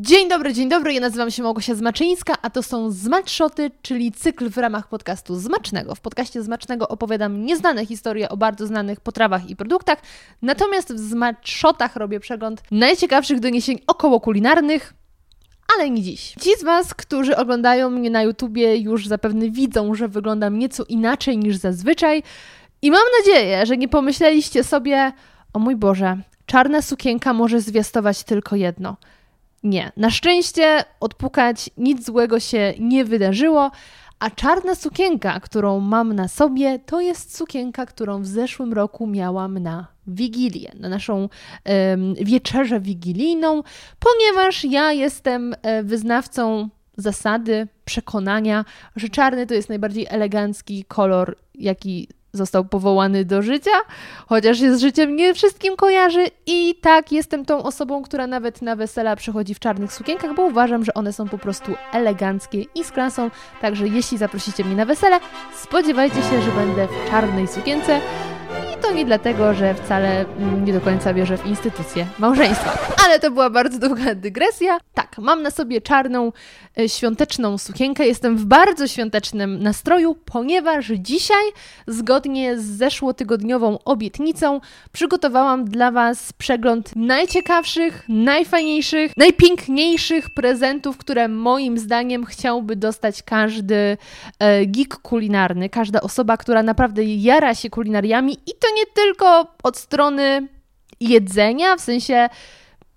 Dzień dobry, dzień dobry, ja nazywam się Małgosia Zmaczyńska, a to są Zmaczszoty, czyli cykl w ramach podcastu Zmacznego. W podcaście Zmacznego opowiadam nieznane historie o bardzo znanych potrawach i produktach, natomiast w Zmaczszotach robię przegląd najciekawszych doniesień około kulinarnych, ale nie dziś. Ci z Was, którzy oglądają mnie na YouTubie już zapewne widzą, że wyglądam nieco inaczej niż zazwyczaj i mam nadzieję, że nie pomyśleliście sobie, o mój Boże, czarna sukienka może zwiastować tylko jedno – nie, na szczęście odpukać nic złego się nie wydarzyło, a czarna sukienka, którą mam na sobie, to jest sukienka, którą w zeszłym roku miałam na Wigilię, na naszą um, wieczerzę wigilijną, ponieważ ja jestem e, wyznawcą zasady, przekonania, że czarny to jest najbardziej elegancki kolor, jaki został powołany do życia, chociaż się z życiem nie wszystkim kojarzy i tak jestem tą osobą, która nawet na wesela przychodzi w czarnych sukienkach, bo uważam, że one są po prostu eleganckie i z klasą, także jeśli zaprosicie mnie na wesele, spodziewajcie się, że będę w czarnej sukience to nie dlatego, że wcale nie do końca wierzę w instytucję małżeństwa. Ale to była bardzo długa dygresja. Tak, mam na sobie czarną, świąteczną sukienkę. Jestem w bardzo świątecznym nastroju, ponieważ dzisiaj, zgodnie z zeszłotygodniową obietnicą, przygotowałam dla Was przegląd najciekawszych, najfajniejszych, najpiękniejszych prezentów, które moim zdaniem chciałby dostać każdy e, geek kulinarny, każda osoba, która naprawdę jara się kulinariami i to nie tylko od strony jedzenia, w sensie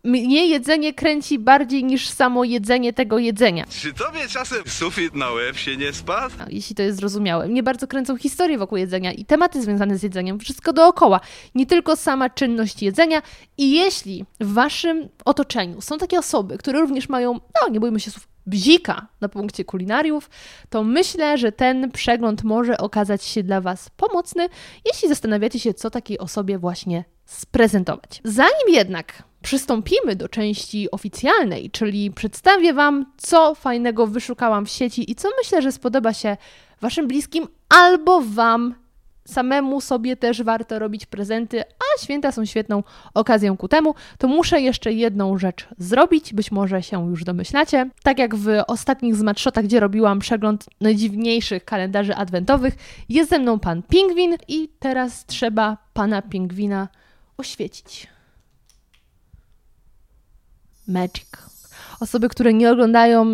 mnie jedzenie kręci bardziej niż samo jedzenie tego jedzenia. Czy tobie czasem sufit na łeb się nie spadł? No, jeśli to jest zrozumiałe. Mnie bardzo kręcą historie wokół jedzenia i tematy związane z jedzeniem, wszystko dookoła. Nie tylko sama czynność jedzenia. I jeśli w waszym otoczeniu są takie osoby, które również mają, no nie bójmy się słów, bzika na punkcie kulinariów, to myślę, że ten przegląd może okazać się dla Was pomocny, jeśli zastanawiacie się, co takiej osobie właśnie sprezentować. Zanim jednak przystąpimy do części oficjalnej, czyli przedstawię Wam, co fajnego wyszukałam w sieci i co myślę, że spodoba się Waszym bliskim albo Wam samemu sobie też warto robić prezenty, a święta są świetną okazją ku temu, to muszę jeszcze jedną rzecz zrobić, być może się już domyślacie. Tak jak w ostatnich zmatszotach, gdzie robiłam przegląd najdziwniejszych kalendarzy adwentowych, jest ze mną pan Pingwin i teraz trzeba pana Pingwina oświecić. Magic. Osoby, które nie oglądają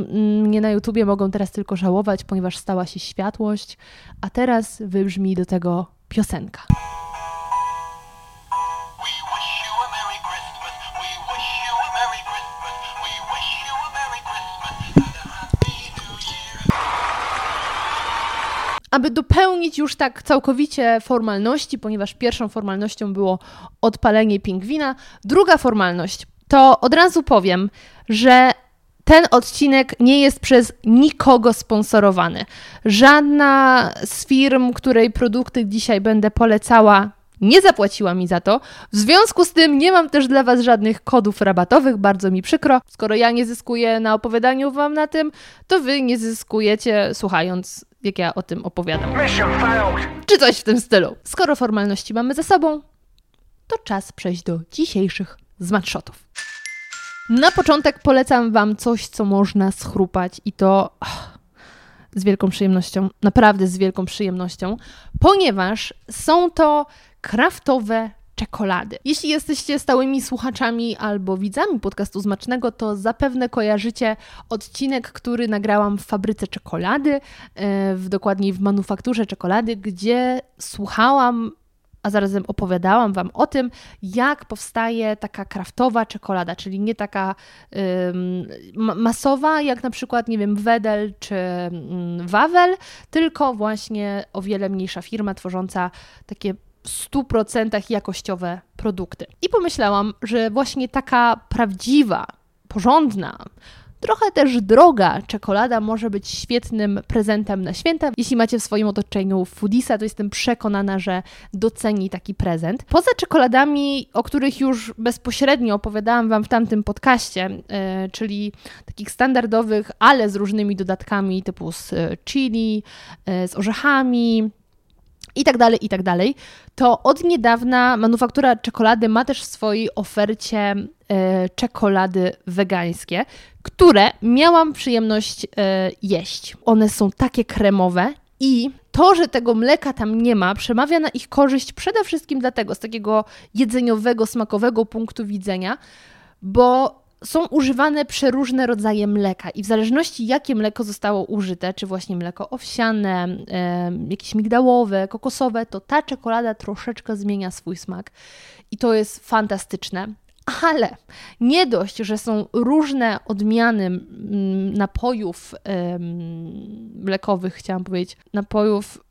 mnie na YouTubie, mogą teraz tylko żałować, ponieważ stała się światłość, a teraz wybrzmi do tego piosenka. aby dopełnić już tak całkowicie formalności, ponieważ pierwszą formalnością było odpalenie pingwina, druga formalność to od razu powiem, że ten odcinek nie jest przez nikogo sponsorowany. Żadna z firm, której produkty dzisiaj będę polecała, nie zapłaciła mi za to. W związku z tym nie mam też dla Was żadnych kodów rabatowych, bardzo mi przykro. Skoro ja nie zyskuję na opowiadaniu Wam na tym, to Wy nie zyskujecie słuchając, jak ja o tym opowiadam. Czy coś w tym stylu. Skoro formalności mamy za sobą, to czas przejść do dzisiejszych zmatshotów. Na początek polecam Wam coś, co można schrupać i to ach, z wielką przyjemnością, naprawdę z wielką przyjemnością, ponieważ są to kraftowe czekolady. Jeśli jesteście stałymi słuchaczami albo widzami podcastu Zmacznego, to zapewne kojarzycie odcinek, który nagrałam w fabryce czekolady, e, w, dokładniej w manufakturze czekolady, gdzie słuchałam a zarazem opowiadałam Wam o tym, jak powstaje taka kraftowa czekolada, czyli nie taka ym, masowa, jak na przykład, nie wiem, Wedel czy ym, Wawel, tylko właśnie o wiele mniejsza firma tworząca takie w 100% jakościowe produkty. I pomyślałam, że właśnie taka prawdziwa, porządna, Trochę też droga czekolada może być świetnym prezentem na święta. Jeśli macie w swoim otoczeniu foodisa, to jestem przekonana, że doceni taki prezent. Poza czekoladami, o których już bezpośrednio opowiadałam Wam w tamtym podcaście, yy, czyli takich standardowych, ale z różnymi dodatkami typu z chili, yy, z orzechami, i tak dalej, i tak dalej, to od niedawna manufaktura czekolady ma też w swojej ofercie e, czekolady wegańskie, które miałam przyjemność e, jeść. One są takie kremowe i to, że tego mleka tam nie ma, przemawia na ich korzyść przede wszystkim dlatego, z takiego jedzeniowego, smakowego punktu widzenia, bo są używane przeróżne rodzaje mleka i w zależności jakie mleko zostało użyte, czy właśnie mleko owsiane, jakieś migdałowe, kokosowe, to ta czekolada troszeczkę zmienia swój smak i to jest fantastyczne. Ale nie dość, że są różne odmiany napojów mlekowych, chciałam powiedzieć, napojów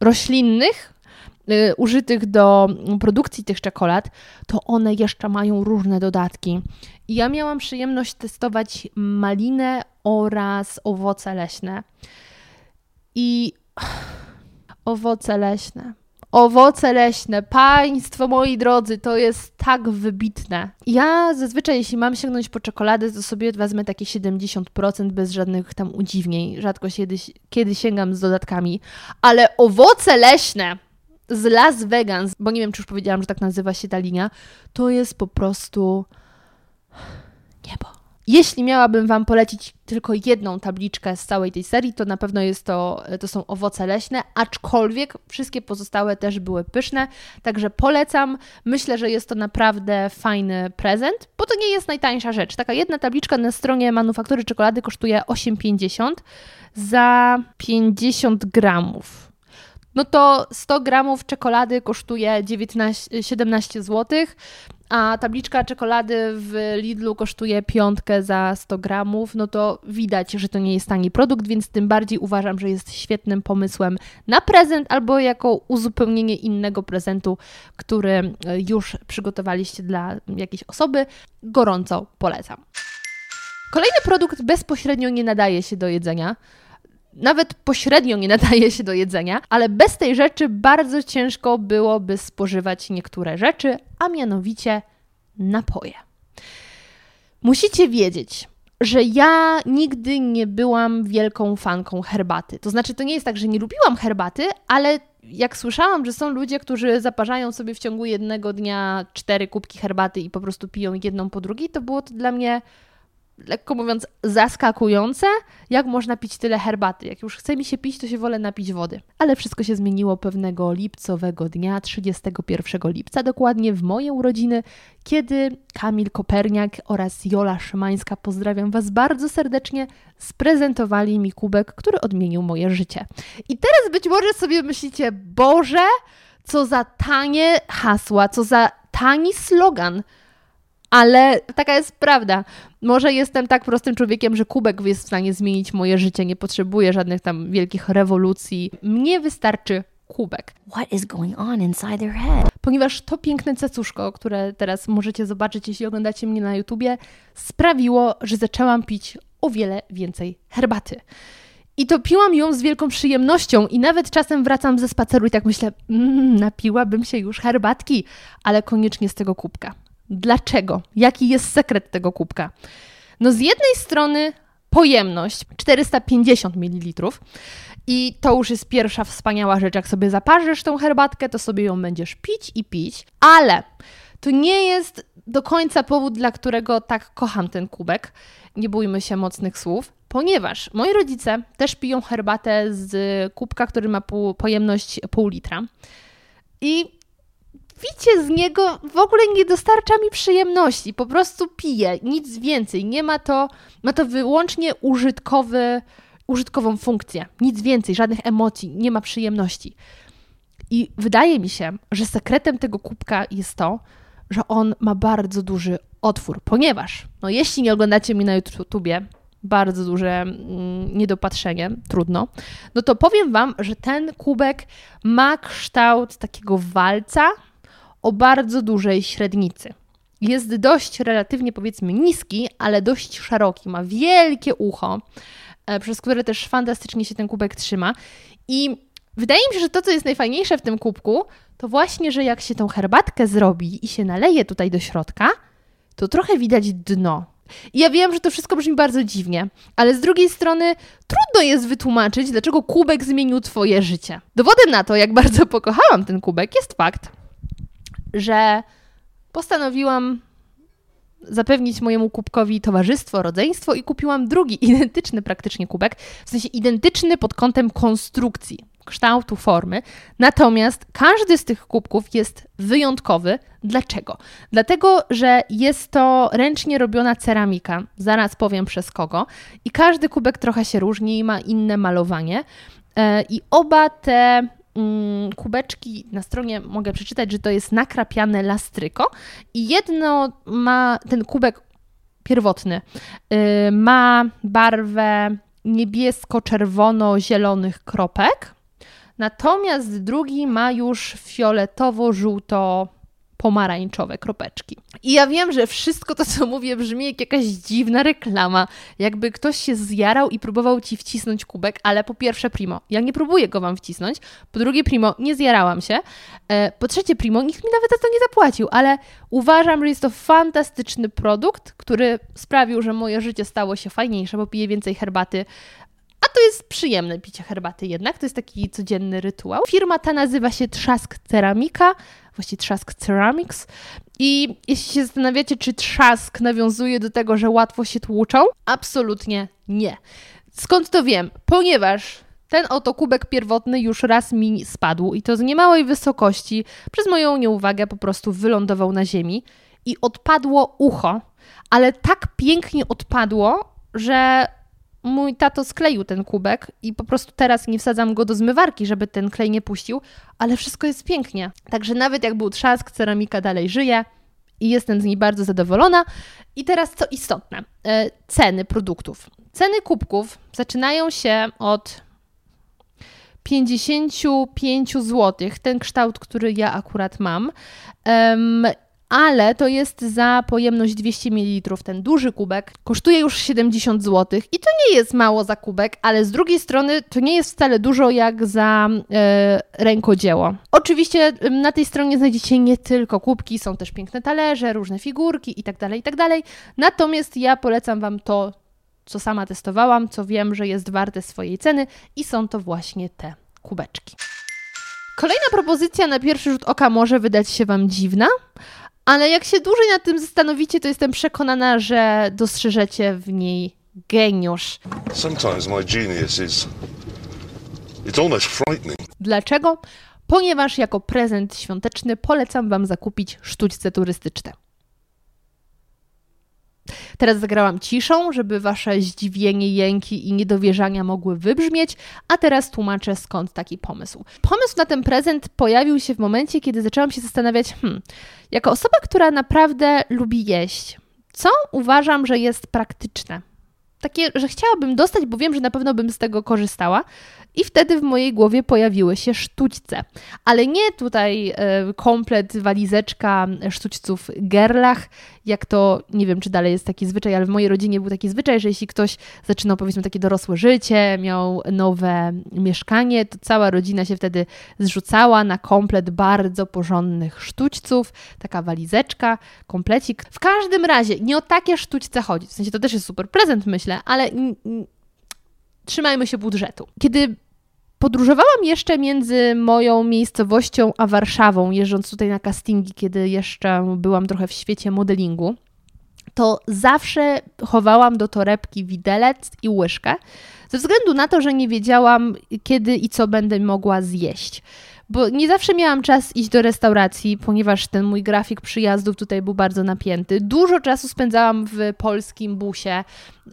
roślinnych, użytych do produkcji tych czekolad, to one jeszcze mają różne dodatki. Ja miałam przyjemność testować malinę oraz owoce leśne. I owoce leśne. Owoce leśne, państwo moi drodzy, to jest tak wybitne. Ja zazwyczaj, jeśli mam sięgnąć po czekoladę, to sobie wezmę takie 70% bez żadnych tam udziwnień. Rzadko kiedy, kiedy sięgam z dodatkami. Ale owoce leśne z Las Vegas, bo nie wiem, czy już powiedziałam, że tak nazywa się ta linia, to jest po prostu niebo. Jeśli miałabym Wam polecić tylko jedną tabliczkę z całej tej serii, to na pewno jest to, to są owoce leśne, aczkolwiek wszystkie pozostałe też były pyszne, także polecam. Myślę, że jest to naprawdę fajny prezent, bo to nie jest najtańsza rzecz. Taka jedna tabliczka na stronie manufaktury czekolady kosztuje 8,50 za 50 gramów no to 100 gramów czekolady kosztuje 19, 17 zł, a tabliczka czekolady w Lidlu kosztuje piątkę za 100 gramów, no to widać, że to nie jest tani produkt, więc tym bardziej uważam, że jest świetnym pomysłem na prezent albo jako uzupełnienie innego prezentu, który już przygotowaliście dla jakiejś osoby. Gorąco polecam. Kolejny produkt bezpośrednio nie nadaje się do jedzenia nawet pośrednio nie nadaje się do jedzenia, ale bez tej rzeczy bardzo ciężko byłoby spożywać niektóre rzeczy, a mianowicie napoje. Musicie wiedzieć, że ja nigdy nie byłam wielką fanką herbaty. To znaczy, to nie jest tak, że nie lubiłam herbaty, ale jak słyszałam, że są ludzie, którzy zaparzają sobie w ciągu jednego dnia cztery kubki herbaty i po prostu piją jedną po drugiej, to było to dla mnie lekko mówiąc, zaskakujące, jak można pić tyle herbaty. Jak już chce mi się pić, to się wolę napić wody. Ale wszystko się zmieniło pewnego lipcowego dnia, 31 lipca, dokładnie w moje urodziny, kiedy Kamil Koperniak oraz Jola Szymańska, pozdrawiam Was bardzo serdecznie, sprezentowali mi kubek, który odmienił moje życie. I teraz być może sobie myślicie, Boże, co za tanie hasła, co za tani slogan. Ale taka jest prawda. Może jestem tak prostym człowiekiem, że kubek jest w stanie zmienić moje życie. Nie potrzebuję żadnych tam wielkich rewolucji. Mnie wystarczy kubek. What is going on inside their head? Ponieważ to piękne cacuszko, które teraz możecie zobaczyć, jeśli oglądacie mnie na YouTubie, sprawiło, że zaczęłam pić o wiele więcej herbaty. I to piłam ją z wielką przyjemnością i nawet czasem wracam ze spaceru i tak myślę, mmm, napiłabym się już herbatki, ale koniecznie z tego kubka. Dlaczego? Jaki jest sekret tego kubka? No z jednej strony pojemność 450 ml i to już jest pierwsza wspaniała rzecz. Jak sobie zaparzysz tą herbatkę, to sobie ją będziesz pić i pić, ale to nie jest do końca powód, dla którego tak kocham ten kubek. Nie bójmy się mocnych słów, ponieważ moi rodzice też piją herbatę z kubka, który ma pojemność pół litra. I picie z niego w ogóle nie dostarcza mi przyjemności. Po prostu piję, nic więcej. Nie ma to, ma to wyłącznie użytkowy, użytkową funkcję. Nic więcej, żadnych emocji, nie ma przyjemności. I wydaje mi się, że sekretem tego kubka jest to, że on ma bardzo duży otwór, ponieważ, no jeśli nie oglądacie mnie na YouTubie, bardzo duże mm, niedopatrzenie, trudno, no to powiem Wam, że ten kubek ma kształt takiego walca, o bardzo dużej średnicy. Jest dość relatywnie powiedzmy niski, ale dość szeroki. Ma wielkie ucho, e, przez które też fantastycznie się ten kubek trzyma. I wydaje mi się, że to, co jest najfajniejsze w tym kubku, to właśnie, że jak się tą herbatkę zrobi i się naleje tutaj do środka, to trochę widać dno. I ja wiem, że to wszystko brzmi bardzo dziwnie, ale z drugiej strony trudno jest wytłumaczyć, dlaczego kubek zmienił Twoje życie. Dowodem na to, jak bardzo pokochałam ten kubek, jest fakt, że postanowiłam zapewnić mojemu kubkowi towarzystwo, rodzeństwo i kupiłam drugi, identyczny praktycznie kubek, w sensie identyczny pod kątem konstrukcji, kształtu, formy. Natomiast każdy z tych kubków jest wyjątkowy. Dlaczego? Dlatego, że jest to ręcznie robiona ceramika. Zaraz powiem przez kogo. I każdy kubek trochę się różni, ma inne malowanie. E, I oba te kubeczki na stronie mogę przeczytać, że to jest nakrapiane lastryko i jedno ma ten kubek pierwotny y, ma barwę niebiesko-czerwono-zielonych kropek, natomiast drugi ma już fioletowo-żółto pomarańczowe kropeczki. I ja wiem, że wszystko to, co mówię, brzmi jak jakaś dziwna reklama. Jakby ktoś się zjarał i próbował ci wcisnąć kubek, ale po pierwsze, primo, ja nie próbuję go wam wcisnąć. Po drugie, primo, nie zjarałam się. E, po trzecie, primo, nikt mi nawet za to nie zapłacił, ale uważam, że jest to fantastyczny produkt, który sprawił, że moje życie stało się fajniejsze, bo piję więcej herbaty, a to jest przyjemne picie herbaty jednak, to jest taki codzienny rytuał. Firma ta nazywa się Trzask Ceramika, właściwie Trzask Ceramics. I jeśli się zastanawiacie, czy trzask nawiązuje do tego, że łatwo się tłuczą, absolutnie nie. Skąd to wiem? Ponieważ ten oto kubek pierwotny już raz mi spadł i to z niemałej wysokości przez moją nieuwagę po prostu wylądował na ziemi i odpadło ucho, ale tak pięknie odpadło, że mój tato skleił ten kubek i po prostu teraz nie wsadzam go do zmywarki, żeby ten klej nie puścił, ale wszystko jest pięknie. Także nawet jak był trzask, ceramika dalej żyje i jestem z niej bardzo zadowolona. I teraz co istotne, e, ceny produktów. Ceny kubków zaczynają się od 55 zł, ten kształt, który ja akurat mam ale to jest za pojemność 200 ml. Ten duży kubek kosztuje już 70 zł i to nie jest mało za kubek, ale z drugiej strony to nie jest wcale dużo jak za e, rękodzieło. Oczywiście na tej stronie znajdziecie nie tylko kubki, są też piękne talerze, różne figurki itd., tak itd. Tak Natomiast ja polecam Wam to, co sama testowałam, co wiem, że jest warte swojej ceny i są to właśnie te kubeczki. Kolejna propozycja na pierwszy rzut oka może wydać się Wam dziwna, ale jak się dłużej nad tym zastanowicie, to jestem przekonana, że dostrzeżecie w niej geniusz. Sometimes my genius is it's almost frightening. Dlaczego? Ponieważ jako prezent świąteczny polecam Wam zakupić sztućce turystyczne. Teraz zagrałam ciszą, żeby wasze zdziwienie, jęki i niedowierzania mogły wybrzmieć, a teraz tłumaczę skąd taki pomysł. Pomysł na ten prezent pojawił się w momencie, kiedy zaczęłam się zastanawiać, hmm, jako osoba, która naprawdę lubi jeść, co uważam, że jest praktyczne? Takie, że chciałabym dostać, bo wiem, że na pewno bym z tego korzystała, i wtedy w mojej głowie pojawiły się sztućce. Ale nie tutaj e, komplet, walizeczka sztućców gerlach, jak to, nie wiem czy dalej jest taki zwyczaj, ale w mojej rodzinie był taki zwyczaj, że jeśli ktoś zaczynał powiedzmy takie dorosłe życie, miał nowe mieszkanie, to cała rodzina się wtedy zrzucała na komplet bardzo porządnych sztućców, taka walizeczka, komplecik. W każdym razie nie o takie sztućce chodzi. W sensie to też jest super prezent, myślę, ale trzymajmy się budżetu. Kiedy podróżowałam jeszcze między moją miejscowością a Warszawą, jeżdżąc tutaj na castingi, kiedy jeszcze byłam trochę w świecie modelingu, to zawsze chowałam do torebki widelec i łyżkę, ze względu na to, że nie wiedziałam, kiedy i co będę mogła zjeść bo nie zawsze miałam czas iść do restauracji, ponieważ ten mój grafik przyjazdów tutaj był bardzo napięty. Dużo czasu spędzałam w polskim busie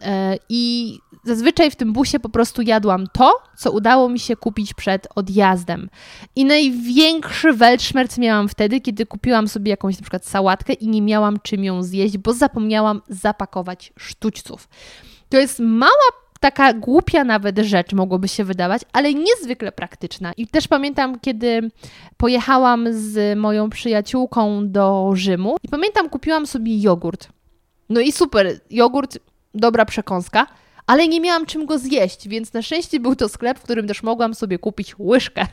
e, i zazwyczaj w tym busie po prostu jadłam to, co udało mi się kupić przed odjazdem. I największy weltschmerz miałam wtedy, kiedy kupiłam sobie jakąś na przykład sałatkę i nie miałam czym ją zjeść, bo zapomniałam zapakować sztućców. To jest mała taka głupia nawet rzecz mogłoby się wydawać, ale niezwykle praktyczna. I też pamiętam, kiedy pojechałam z moją przyjaciółką do Rzymu i pamiętam, kupiłam sobie jogurt. No i super, jogurt, dobra przekąska, ale nie miałam czym go zjeść, więc na szczęście był to sklep, w którym też mogłam sobie kupić łyżkę.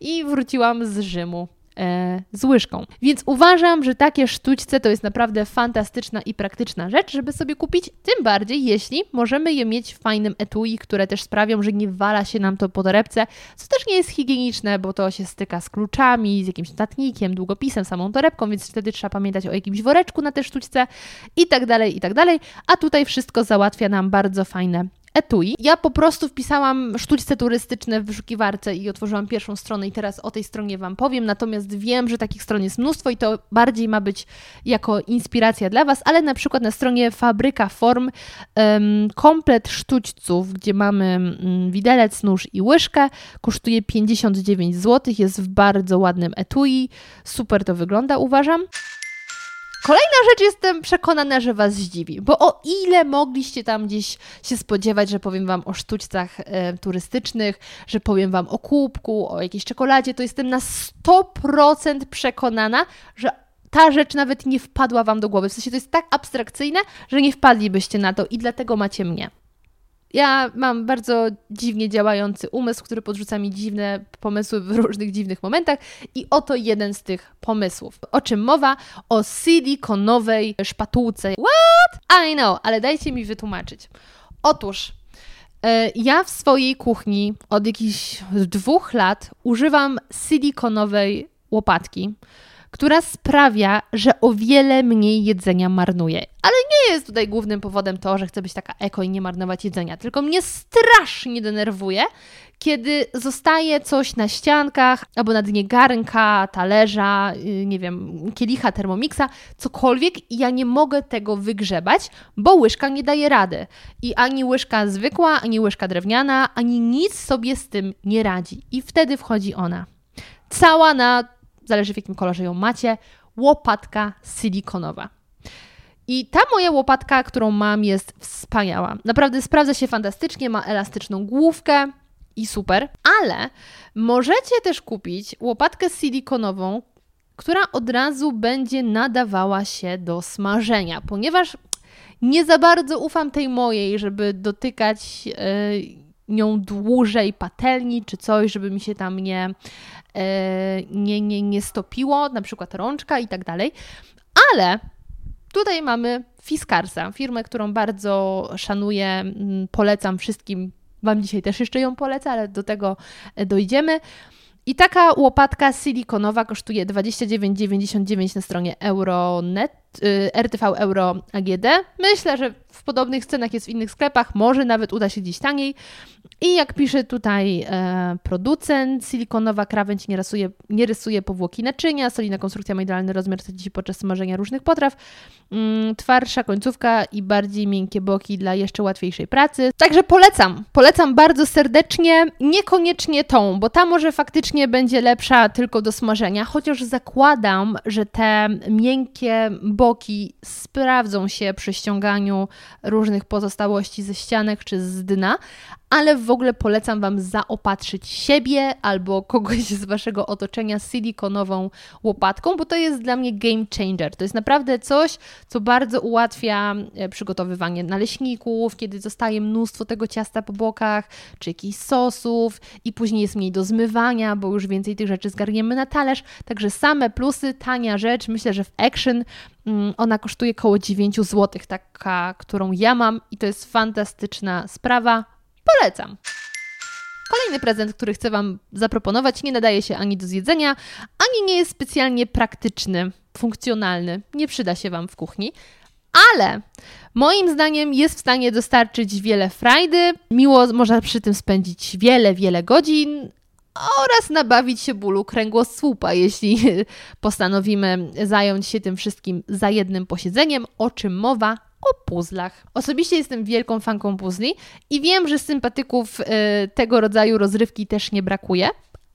I wróciłam z Rzymu e, z łyżką. Więc uważam, że takie sztućce to jest naprawdę fantastyczna i praktyczna rzecz, żeby sobie kupić, tym bardziej jeśli możemy je mieć w fajnym etui, które też sprawią, że nie wala się nam to po torebce, co też nie jest higieniczne, bo to się styka z kluczami, z jakimś notatnikiem, długopisem, samą torebką, więc wtedy trzeba pamiętać o jakimś woreczku na te sztućce i tak dalej, i tak dalej. A tutaj wszystko załatwia nam bardzo fajne etui. Ja po prostu wpisałam sztućce turystyczne w wyszukiwarce i otworzyłam pierwszą stronę i teraz o tej stronie Wam powiem, natomiast wiem, że takich stron jest mnóstwo i to bardziej ma być jako inspiracja dla Was, ale na przykład na stronie Fabryka Form um, komplet sztućców, gdzie mamy um, widelec, nóż i łyżkę, kosztuje 59 zł, jest w bardzo ładnym etui, super to wygląda uważam. Kolejna rzecz jestem przekonana, że Was zdziwi, bo o ile mogliście tam gdzieś się spodziewać, że powiem Wam o sztućcach e, turystycznych, że powiem Wam o kubku, o jakiejś czekoladzie, to jestem na 100% przekonana, że ta rzecz nawet nie wpadła Wam do głowy. W sensie to jest tak abstrakcyjne, że nie wpadlibyście na to i dlatego macie mnie. Ja mam bardzo dziwnie działający umysł, który podrzuca mi dziwne pomysły w różnych dziwnych momentach i oto jeden z tych pomysłów. O czym mowa? O silikonowej szpatułce. What? I know, ale dajcie mi wytłumaczyć. Otóż e, ja w swojej kuchni od jakichś dwóch lat używam silikonowej łopatki która sprawia, że o wiele mniej jedzenia marnuję. Ale nie jest tutaj głównym powodem to, że chcę być taka eko i nie marnować jedzenia, tylko mnie strasznie denerwuje, kiedy zostaje coś na ściankach albo na dnie garnka, talerza, y, nie wiem, kielicha, termomixa, cokolwiek i ja nie mogę tego wygrzebać, bo łyżka nie daje rady. I ani łyżka zwykła, ani łyżka drewniana, ani nic sobie z tym nie radzi. I wtedy wchodzi ona. Cała na zależy w jakim kolorze ją macie, łopatka silikonowa. I ta moja łopatka, którą mam, jest wspaniała. Naprawdę sprawdza się fantastycznie, ma elastyczną główkę i super, ale możecie też kupić łopatkę silikonową, która od razu będzie nadawała się do smażenia, ponieważ nie za bardzo ufam tej mojej, żeby dotykać. Yy, nią dłużej patelni czy coś, żeby mi się tam nie, e, nie, nie, nie stopiło, na przykład rączka i tak dalej. Ale tutaj mamy Fiskarsa, firmę, którą bardzo szanuję, mm, polecam wszystkim. Wam dzisiaj też jeszcze ją polecę, ale do tego e, dojdziemy. I taka łopatka silikonowa kosztuje 29,99 na stronie Euronet, RTV Euro AGD. Myślę, że w podobnych cenach jest w innych sklepach, może nawet uda się gdzieś taniej. I jak pisze tutaj e, producent, silikonowa krawędź nie rysuje, nie rysuje powłoki naczynia, solidna konstrukcja ma idealny rozmiar dziś podczas smażenia różnych potraw, mm, twarsza końcówka i bardziej miękkie boki dla jeszcze łatwiejszej pracy. Także polecam, polecam bardzo serdecznie, niekoniecznie tą, bo ta może faktycznie będzie lepsza tylko do smażenia, chociaż zakładam, że te miękkie boki sprawdzą się przy ściąganiu różnych pozostałości ze ścianek czy z dna, ale w ogóle polecam Wam zaopatrzyć siebie albo kogoś z Waszego otoczenia silikonową łopatką, bo to jest dla mnie game changer. To jest naprawdę coś, co bardzo ułatwia e, przygotowywanie naleśników, kiedy zostaje mnóstwo tego ciasta po bokach, czy jakichś sosów i później jest mniej do zmywania, bo już więcej tych rzeczy zgarniemy na talerz. Także same plusy, tania rzecz. Myślę, że w Action mm, ona kosztuje około 9 zł, taka, którą ja mam i to jest fantastyczna sprawa Polecam. Kolejny prezent, który chcę Wam zaproponować, nie nadaje się ani do zjedzenia, ani nie jest specjalnie praktyczny, funkcjonalny. Nie przyda się Wam w kuchni, ale moim zdaniem jest w stanie dostarczyć wiele frajdy. Miło można przy tym spędzić wiele, wiele godzin, oraz nabawić się bólu kręgosłupa, jeśli postanowimy zająć się tym wszystkim za jednym posiedzeniem, o czym mowa o puzzlach. Osobiście jestem wielką fanką puzli i wiem, że sympatyków y, tego rodzaju rozrywki też nie brakuje,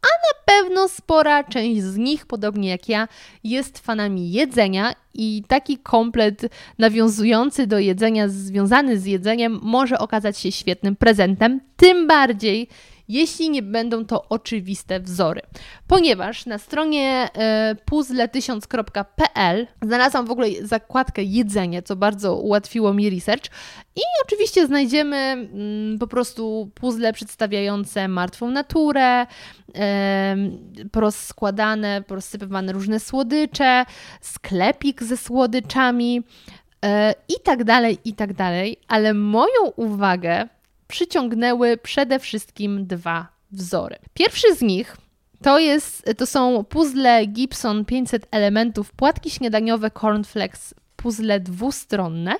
a na pewno spora część z nich, podobnie jak ja, jest fanami jedzenia i taki komplet nawiązujący do jedzenia, związany z jedzeniem, może okazać się świetnym prezentem. Tym bardziej, jeśli nie będą to oczywiste wzory. Ponieważ na stronie e, puzzle1000.pl znalazłam w ogóle zakładkę jedzenie, co bardzo ułatwiło mi research i oczywiście znajdziemy mm, po prostu puzzle przedstawiające martwą naturę, porozskładane, porozsypywane różne słodycze, sklepik ze słodyczami, E, i tak dalej, i tak dalej, ale moją uwagę przyciągnęły przede wszystkim dwa wzory. Pierwszy z nich to, jest, to są puzzle Gibson 500 elementów, płatki śniadaniowe Cornflakes, puzzle dwustronne.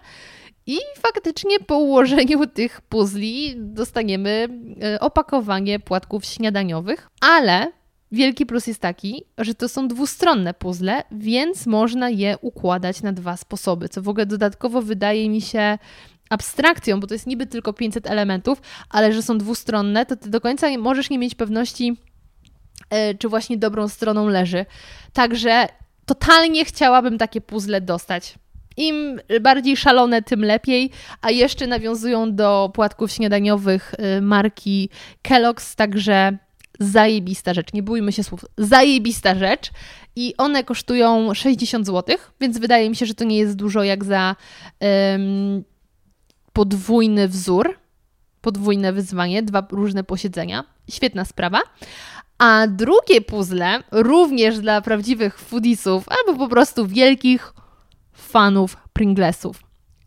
I faktycznie po ułożeniu tych puzli dostaniemy e, opakowanie płatków śniadaniowych, ale Wielki plus jest taki, że to są dwustronne puzzle, więc można je układać na dwa sposoby, co w ogóle dodatkowo wydaje mi się abstrakcją, bo to jest niby tylko 500 elementów, ale że są dwustronne, to ty do końca możesz nie mieć pewności, e, czy właśnie dobrą stroną leży. Także totalnie chciałabym takie puzzle dostać. Im bardziej szalone, tym lepiej, a jeszcze nawiązują do płatków śniadaniowych e, marki Kellogg's, także zajebista rzecz, nie bójmy się słów, zajebista rzecz i one kosztują 60 zł, więc wydaje mi się, że to nie jest dużo jak za podwójny wzór, podwójne wyzwanie, dwa różne posiedzenia. Świetna sprawa. A drugie puzzle, również dla prawdziwych foodiesów albo po prostu wielkich fanów Pringlesów.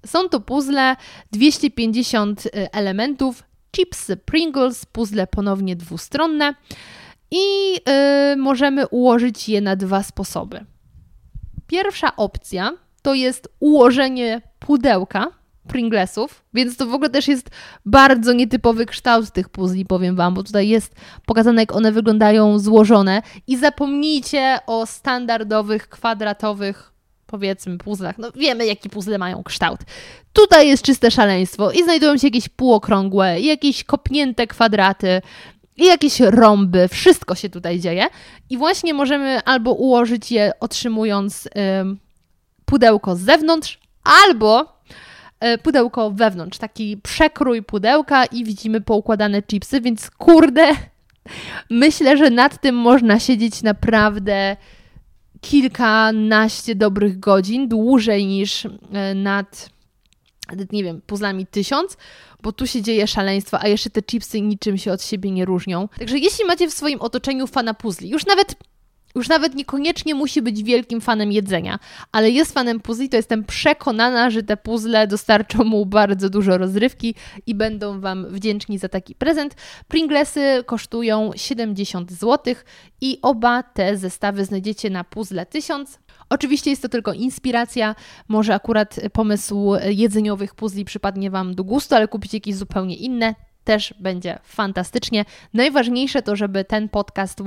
Są to puzzle 250 y, elementów, chipsy Pringles, puzzle ponownie dwustronne i yy, możemy ułożyć je na dwa sposoby. Pierwsza opcja to jest ułożenie pudełka Pringlesów, więc to w ogóle też jest bardzo nietypowy kształt tych puzli, powiem Wam, bo tutaj jest pokazane, jak one wyglądają złożone i zapomnijcie o standardowych, kwadratowych powiedzmy puzzlach. No wiemy, jaki puzzle mają kształt. Tutaj jest czyste szaleństwo i znajdują się jakieś półokrągłe, jakieś kopnięte kwadraty, i jakieś rąby, wszystko się tutaj dzieje. I właśnie możemy albo ułożyć je otrzymując pudełko z zewnątrz, albo pudełko wewnątrz. Taki przekrój pudełka i widzimy poukładane chipsy, więc kurde, myślę, że nad tym można siedzieć naprawdę kilkanaście dobrych godzin, dłużej niż e, nad, nie wiem, puzzlami tysiąc, bo tu się dzieje szaleństwo, a jeszcze te chipsy niczym się od siebie nie różnią. Także jeśli macie w swoim otoczeniu fana puzli, już nawet już nawet niekoniecznie musi być wielkim fanem jedzenia, ale jest fanem puzli, to jestem przekonana, że te puzzle dostarczą mu bardzo dużo rozrywki i będą Wam wdzięczni za taki prezent. Pringlesy kosztują 70 zł i oba te zestawy znajdziecie na puzzle 1000. Oczywiście jest to tylko inspiracja, może akurat pomysł jedzeniowych puzli przypadnie Wam do gustu, ale kupicie jakieś zupełnie inne, też będzie fantastycznie. Najważniejsze to, żeby ten podcast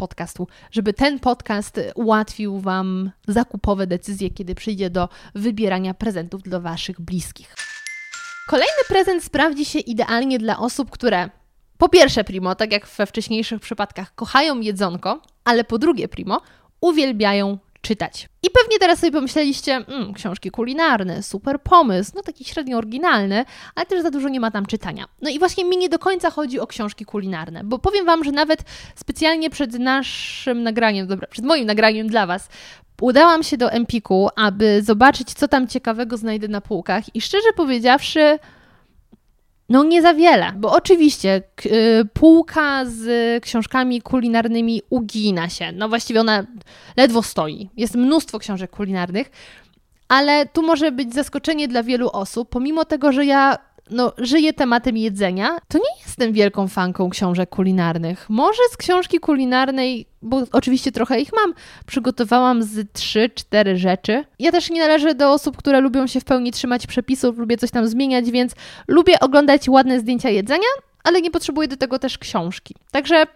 podcastu, żeby ten podcast ułatwił Wam zakupowe decyzje, kiedy przyjdzie do wybierania prezentów dla Waszych bliskich. Kolejny prezent sprawdzi się idealnie dla osób, które po pierwsze, primo, tak jak we wcześniejszych przypadkach, kochają jedzonko, ale po drugie, primo, uwielbiają czytać. I pewnie teraz sobie pomyśleliście, mm, książki kulinarne, super pomysł, no taki średnio oryginalny, ale też za dużo nie ma tam czytania. No i właśnie mi nie do końca chodzi o książki kulinarne, bo powiem Wam, że nawet specjalnie przed naszym nagraniem, dobra, przed moim nagraniem dla Was, udałam się do Empiku, aby zobaczyć, co tam ciekawego znajdę na półkach i szczerze powiedziawszy, no nie za wiele, bo oczywiście y, półka z książkami kulinarnymi ugina się. No właściwie ona ledwo stoi. Jest mnóstwo książek kulinarnych, ale tu może być zaskoczenie dla wielu osób, pomimo tego, że ja no, żyję tematem jedzenia, to nie jestem wielką fanką książek kulinarnych. Może z książki kulinarnej, bo oczywiście trochę ich mam, przygotowałam z trzy, cztery rzeczy. Ja też nie należę do osób, które lubią się w pełni trzymać przepisów, lubię coś tam zmieniać, więc lubię oglądać ładne zdjęcia jedzenia, ale nie potrzebuję do tego też książki. Także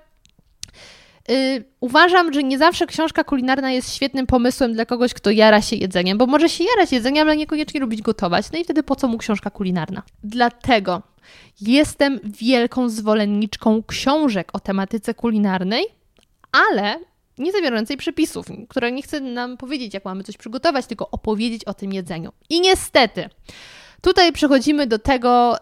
Yy, uważam, że nie zawsze książka kulinarna jest świetnym pomysłem dla kogoś, kto jara się jedzeniem, bo może się jarać jedzeniem, ale niekoniecznie lubić gotować. No i wtedy po co mu książka kulinarna? Dlatego jestem wielką zwolenniczką książek o tematyce kulinarnej, ale nie zawierającej przepisów, które nie chce nam powiedzieć, jak mamy coś przygotować, tylko opowiedzieć o tym jedzeniu. I niestety, Tutaj przechodzimy do tego,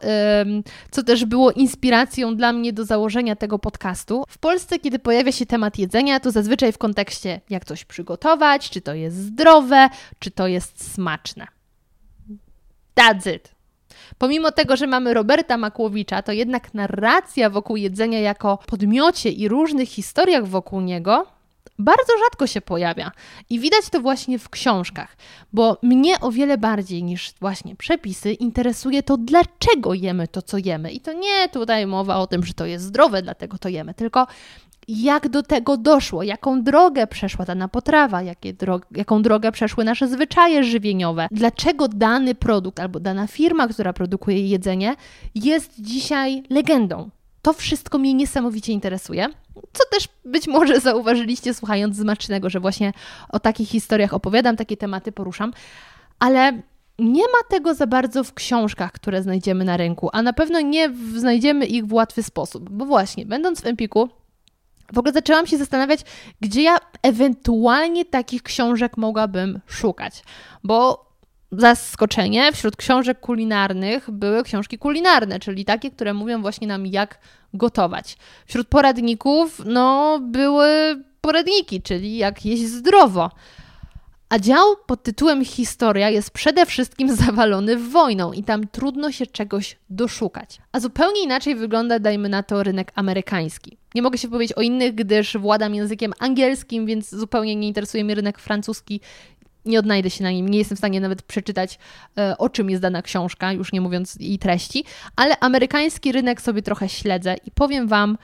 co też było inspiracją dla mnie do założenia tego podcastu. W Polsce, kiedy pojawia się temat jedzenia, to zazwyczaj w kontekście jak coś przygotować, czy to jest zdrowe, czy to jest smaczne. That's it. Pomimo tego, że mamy Roberta Makłowicza, to jednak narracja wokół jedzenia jako podmiocie i różnych historiach wokół niego bardzo rzadko się pojawia. I widać to właśnie w książkach, bo mnie o wiele bardziej niż właśnie przepisy interesuje to, dlaczego jemy to, co jemy. I to nie tutaj mowa o tym, że to jest zdrowe, dlatego to jemy, tylko jak do tego doszło, jaką drogę przeszła dana potrawa, drog jaką drogę przeszły nasze zwyczaje żywieniowe, dlaczego dany produkt albo dana firma, która produkuje jedzenie, jest dzisiaj legendą. To wszystko mnie niesamowicie interesuje. Co też być może zauważyliście słuchając Zmacznego, że właśnie o takich historiach opowiadam, takie tematy poruszam, ale nie ma tego za bardzo w książkach, które znajdziemy na rynku, a na pewno nie znajdziemy ich w łatwy sposób, bo właśnie, będąc w Empiku, w ogóle zaczęłam się zastanawiać, gdzie ja ewentualnie takich książek mogłabym szukać, bo zaskoczenie, wśród książek kulinarnych były książki kulinarne, czyli takie, które mówią właśnie nam, jak gotować. Wśród poradników, no, były poradniki, czyli jak jeść zdrowo. A dział pod tytułem Historia jest przede wszystkim zawalony wojną i tam trudno się czegoś doszukać. A zupełnie inaczej wygląda, dajmy na to, rynek amerykański. Nie mogę się powiedzieć o innych, gdyż władam językiem angielskim, więc zupełnie nie interesuje mnie rynek francuski nie odnajdę się na nim, nie jestem w stanie nawet przeczytać, e, o czym jest dana książka, już nie mówiąc jej treści, ale amerykański rynek sobie trochę śledzę i powiem Wam,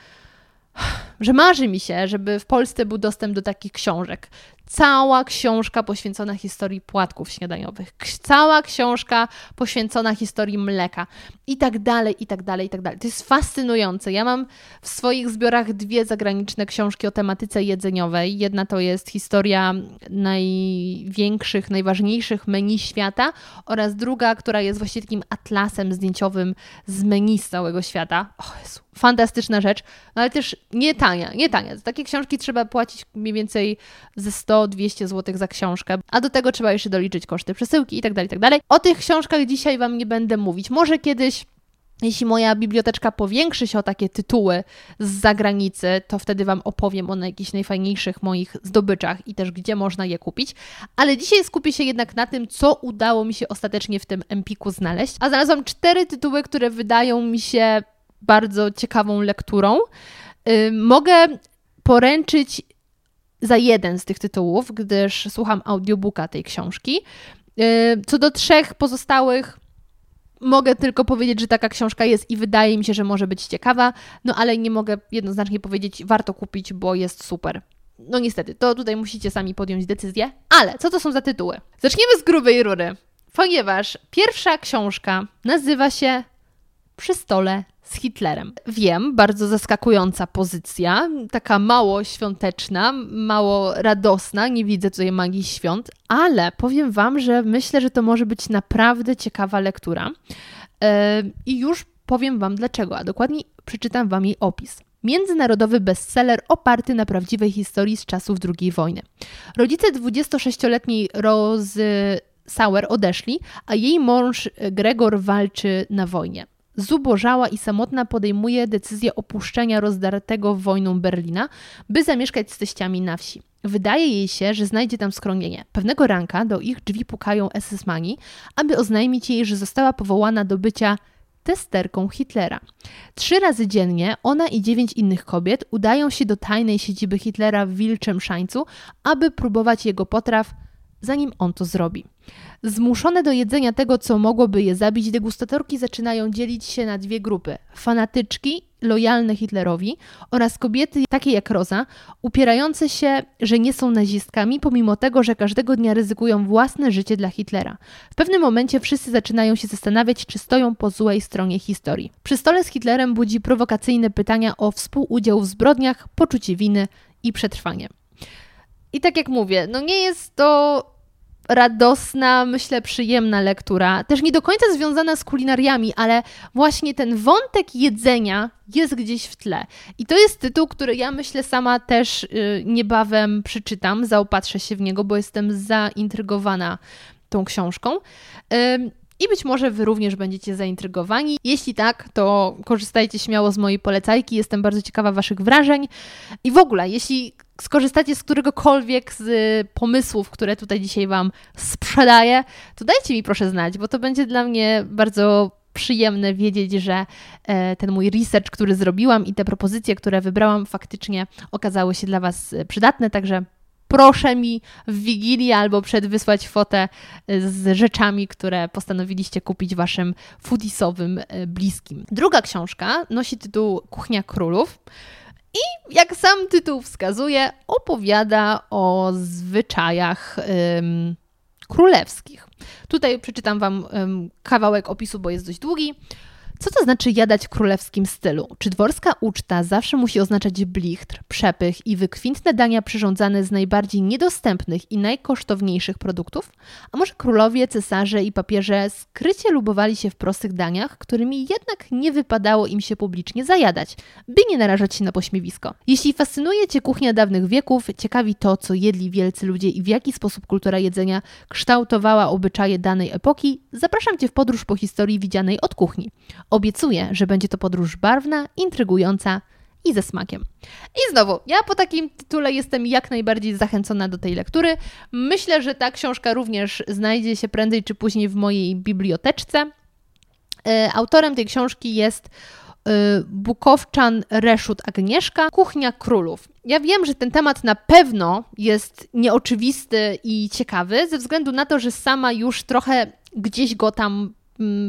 że marzy mi się, żeby w Polsce był dostęp do takich książek cała książka poświęcona historii płatków śniadaniowych, cała książka poświęcona historii mleka i tak dalej, i tak dalej, i tak dalej. To jest fascynujące. Ja mam w swoich zbiorach dwie zagraniczne książki o tematyce jedzeniowej. Jedna to jest historia największych, najważniejszych menu świata oraz druga, która jest właściwie takim atlasem zdjęciowym z menu z całego świata. O Jezu, fantastyczna rzecz, no ale też nie tania, nie tania. Za takie książki trzeba płacić mniej więcej ze 100-200 zł za książkę, a do tego trzeba jeszcze doliczyć koszty przesyłki itd., tak itd. Tak o tych książkach dzisiaj Wam nie będę mówić. Może kiedyś jeśli moja biblioteczka powiększy się o takie tytuły z zagranicy, to wtedy Wam opowiem o jakichś najfajniejszych moich zdobyczach i też gdzie można je kupić. Ale dzisiaj skupię się jednak na tym, co udało mi się ostatecznie w tym Empiku znaleźć. A znalazłam cztery tytuły, które wydają mi się bardzo ciekawą lekturą. Yy, mogę poręczyć za jeden z tych tytułów, gdyż słucham audiobooka tej książki. Yy, co do trzech pozostałych, mogę tylko powiedzieć, że taka książka jest i wydaje mi się, że może być ciekawa, no ale nie mogę jednoznacznie powiedzieć, warto kupić, bo jest super. No niestety, to tutaj musicie sami podjąć decyzję. Ale co to są za tytuły? Zaczniemy z grubej rury, ponieważ pierwsza książka nazywa się Przy stole z Hitlerem. Wiem, bardzo zaskakująca pozycja, taka mało świąteczna, mało radosna, nie widzę tutaj magii świąt, ale powiem Wam, że myślę, że to może być naprawdę ciekawa lektura. Yy, I już powiem Wam dlaczego, a dokładniej przeczytam Wam jej opis. Międzynarodowy bestseller oparty na prawdziwej historii z czasów II wojny. Rodzice 26-letniej Rose Sauer odeszli, a jej mąż Gregor walczy na wojnie zubożała i samotna podejmuje decyzję opuszczenia rozdartego wojną Berlina, by zamieszkać z teściami na wsi. Wydaje jej się, że znajdzie tam schronienie. Pewnego ranka do ich drzwi pukają SS-mani, aby oznajmić jej, że została powołana do bycia testerką Hitlera. Trzy razy dziennie ona i dziewięć innych kobiet udają się do tajnej siedziby Hitlera w Wilczym Szańcu, aby próbować jego potraw, zanim on to zrobi. Zmuszone do jedzenia tego, co mogłoby je zabić, degustatorki zaczynają dzielić się na dwie grupy: fanatyczki, lojalne Hitlerowi oraz kobiety takie jak Rosa, upierające się, że nie są nazistkami, pomimo tego, że każdego dnia ryzykują własne życie dla Hitlera. W pewnym momencie wszyscy zaczynają się zastanawiać, czy stoją po złej stronie historii. Przy stole z Hitlerem budzi prowokacyjne pytania o współudział w zbrodniach, poczucie winy i przetrwanie. I tak jak mówię, no nie jest to radosna, myślę, przyjemna lektura. Też nie do końca związana z kulinariami, ale właśnie ten wątek jedzenia jest gdzieś w tle. I to jest tytuł, który ja myślę sama też y, niebawem przeczytam, zaopatrzę się w niego, bo jestem zaintrygowana tą książką. I być może Wy również będziecie zaintrygowani. Jeśli tak, to korzystajcie śmiało z mojej polecajki, jestem bardzo ciekawa Waszych wrażeń. I w ogóle, jeśli skorzystacie z któregokolwiek z pomysłów, które tutaj dzisiaj Wam sprzedaję, to dajcie mi proszę znać, bo to będzie dla mnie bardzo przyjemne wiedzieć, że e, ten mój research, który zrobiłam i te propozycje, które wybrałam, faktycznie okazały się dla Was przydatne. Także proszę mi w Wigilię albo przed wysłać fotę e, z rzeczami, które postanowiliście kupić Waszym foodisowym e, bliskim. Druga książka nosi tytuł Kuchnia Królów. I jak sam tytuł wskazuje, opowiada o zwyczajach ym, królewskich. Tutaj przeczytam Wam ym, kawałek opisu, bo jest dość długi. Co to znaczy jadać w królewskim stylu? Czy dworska uczta zawsze musi oznaczać blichtr, przepych i wykwintne dania przyrządzane z najbardziej niedostępnych i najkosztowniejszych produktów? A może królowie, cesarze i papieże skrycie lubowali się w prostych daniach, którymi jednak nie wypadało im się publicznie zajadać, by nie narażać się na pośmiewisko? Jeśli fascynuje Cię kuchnia dawnych wieków, ciekawi to, co jedli wielcy ludzie i w jaki sposób kultura jedzenia kształtowała obyczaje danej epoki, zapraszam Cię w podróż po historii widzianej od kuchni. Obiecuję, że będzie to podróż barwna, intrygująca i ze smakiem. I znowu, ja po takim tytule jestem jak najbardziej zachęcona do tej lektury. Myślę, że ta książka również znajdzie się prędzej czy później w mojej biblioteczce. E, autorem tej książki jest e, Bukowczan Reszut Agnieszka, Kuchnia Królów. Ja wiem, że ten temat na pewno jest nieoczywisty i ciekawy, ze względu na to, że sama już trochę gdzieś go tam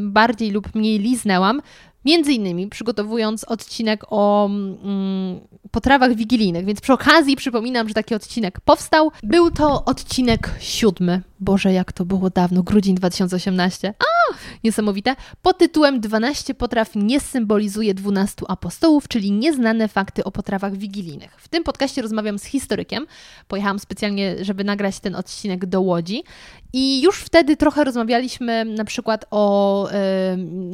bardziej lub mniej liznęłam, między innymi przygotowując odcinek o mm, potrawach wigilijnych, więc przy okazji przypominam, że taki odcinek powstał. Był to odcinek siódmy. Boże, jak to było dawno, grudzień 2018. A, niesamowite. Pod tytułem 12 potraw nie symbolizuje 12 apostołów, czyli nieznane fakty o potrawach wigilijnych. W tym podcaście rozmawiam z historykiem. Pojechałam specjalnie, żeby nagrać ten odcinek do Łodzi i już wtedy trochę rozmawialiśmy na przykład o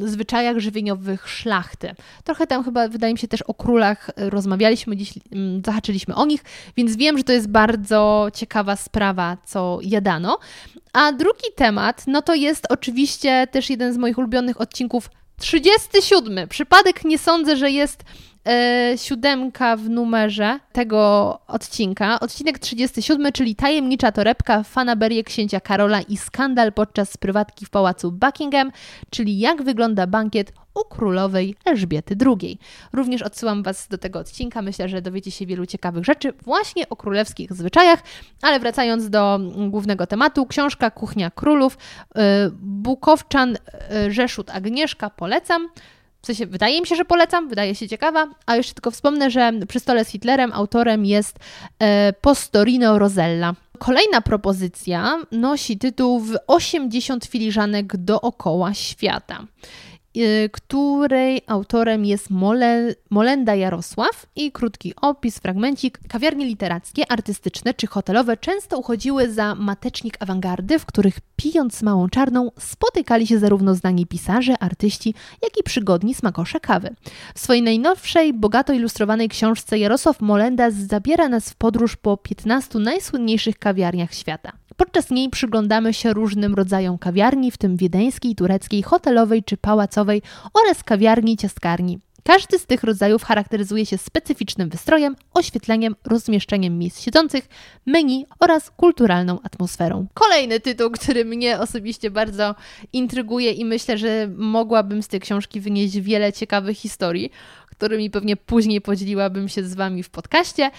y, zwyczajach żywieniowych szlachty. Trochę tam chyba, wydaje mi się, też o królach rozmawialiśmy, dziś y, zahaczyliśmy o nich, więc wiem, że to jest bardzo ciekawa sprawa, co jadano. A drugi temat, no to jest oczywiście też jeden z moich ulubionych odcinków 37. Przypadek nie sądzę, że jest e, siódemka w numerze tego odcinka. Odcinek 37, czyli tajemnicza torebka, fanaberie księcia Karola i skandal podczas prywatki w pałacu Buckingham, czyli jak wygląda bankiet u królowej Elżbiety II. Również odsyłam Was do tego odcinka. Myślę, że dowiecie się wielu ciekawych rzeczy właśnie o królewskich zwyczajach. Ale wracając do głównego tematu, książka Kuchnia Królów, y, Bukowczan, y, Rzeszut Agnieszka, polecam. W sensie, wydaje mi się, że polecam, wydaje się ciekawa, a jeszcze tylko wspomnę, że przy stole z Hitlerem autorem jest e, Postorino Rosella. Kolejna propozycja nosi tytuł w 80 filiżanek dookoła świata. Y, której autorem jest Mole, Molenda Jarosław i krótki opis, fragmencik. Kawiarnie literackie, artystyczne czy hotelowe często uchodziły za matecznik awangardy, w których pijąc małą czarną spotykali się zarówno znani pisarze, artyści, jak i przygodni smakosze kawy. W swojej najnowszej, bogato ilustrowanej książce Jarosław Molenda zabiera nas w podróż po 15 najsłynniejszych kawiarniach świata. Podczas niej przyglądamy się różnym rodzajom kawiarni, w tym wiedeńskiej, tureckiej, hotelowej czy pałacowej oraz kawiarni ciastkarni. Każdy z tych rodzajów charakteryzuje się specyficznym wystrojem, oświetleniem, rozmieszczeniem miejsc siedzących, menu oraz kulturalną atmosferą. Kolejny tytuł, który mnie osobiście bardzo intryguje i myślę, że mogłabym z tej książki wynieść wiele ciekawych historii, którymi pewnie później podzieliłabym się z Wami w podcaście,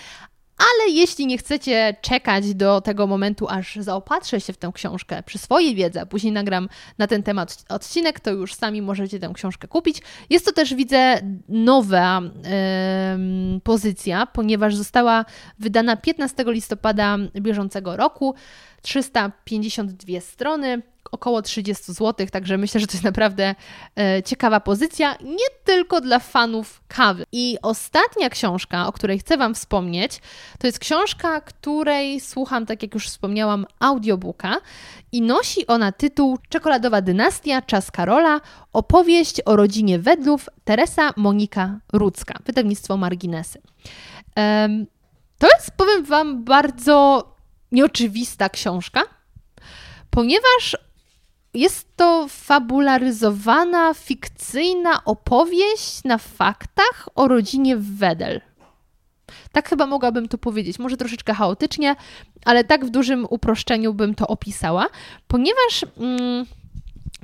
ale jeśli nie chcecie czekać do tego momentu, aż zaopatrzę się w tę książkę przy swojej wiedzy, a później nagram na ten temat odcinek, to już sami możecie tę książkę kupić. Jest to też, widzę, nowa yy, pozycja, ponieważ została wydana 15 listopada bieżącego roku. 352 strony, około 30 zł, także myślę, że to jest naprawdę e, ciekawa pozycja, nie tylko dla fanów kawy. I ostatnia książka, o której chcę Wam wspomnieć, to jest książka, której słucham, tak jak już wspomniałam, audiobooka i nosi ona tytuł Czekoladowa dynastia, czas Karola, opowieść o rodzinie Wedlów, Teresa Monika Rudzka, wydawnictwo Marginesy. To jest, powiem Wam, bardzo nieoczywista książka, ponieważ jest to fabularyzowana, fikcyjna opowieść na faktach o rodzinie Wedel. Tak chyba mogłabym to powiedzieć. Może troszeczkę chaotycznie, ale tak w dużym uproszczeniu bym to opisała, ponieważ mm,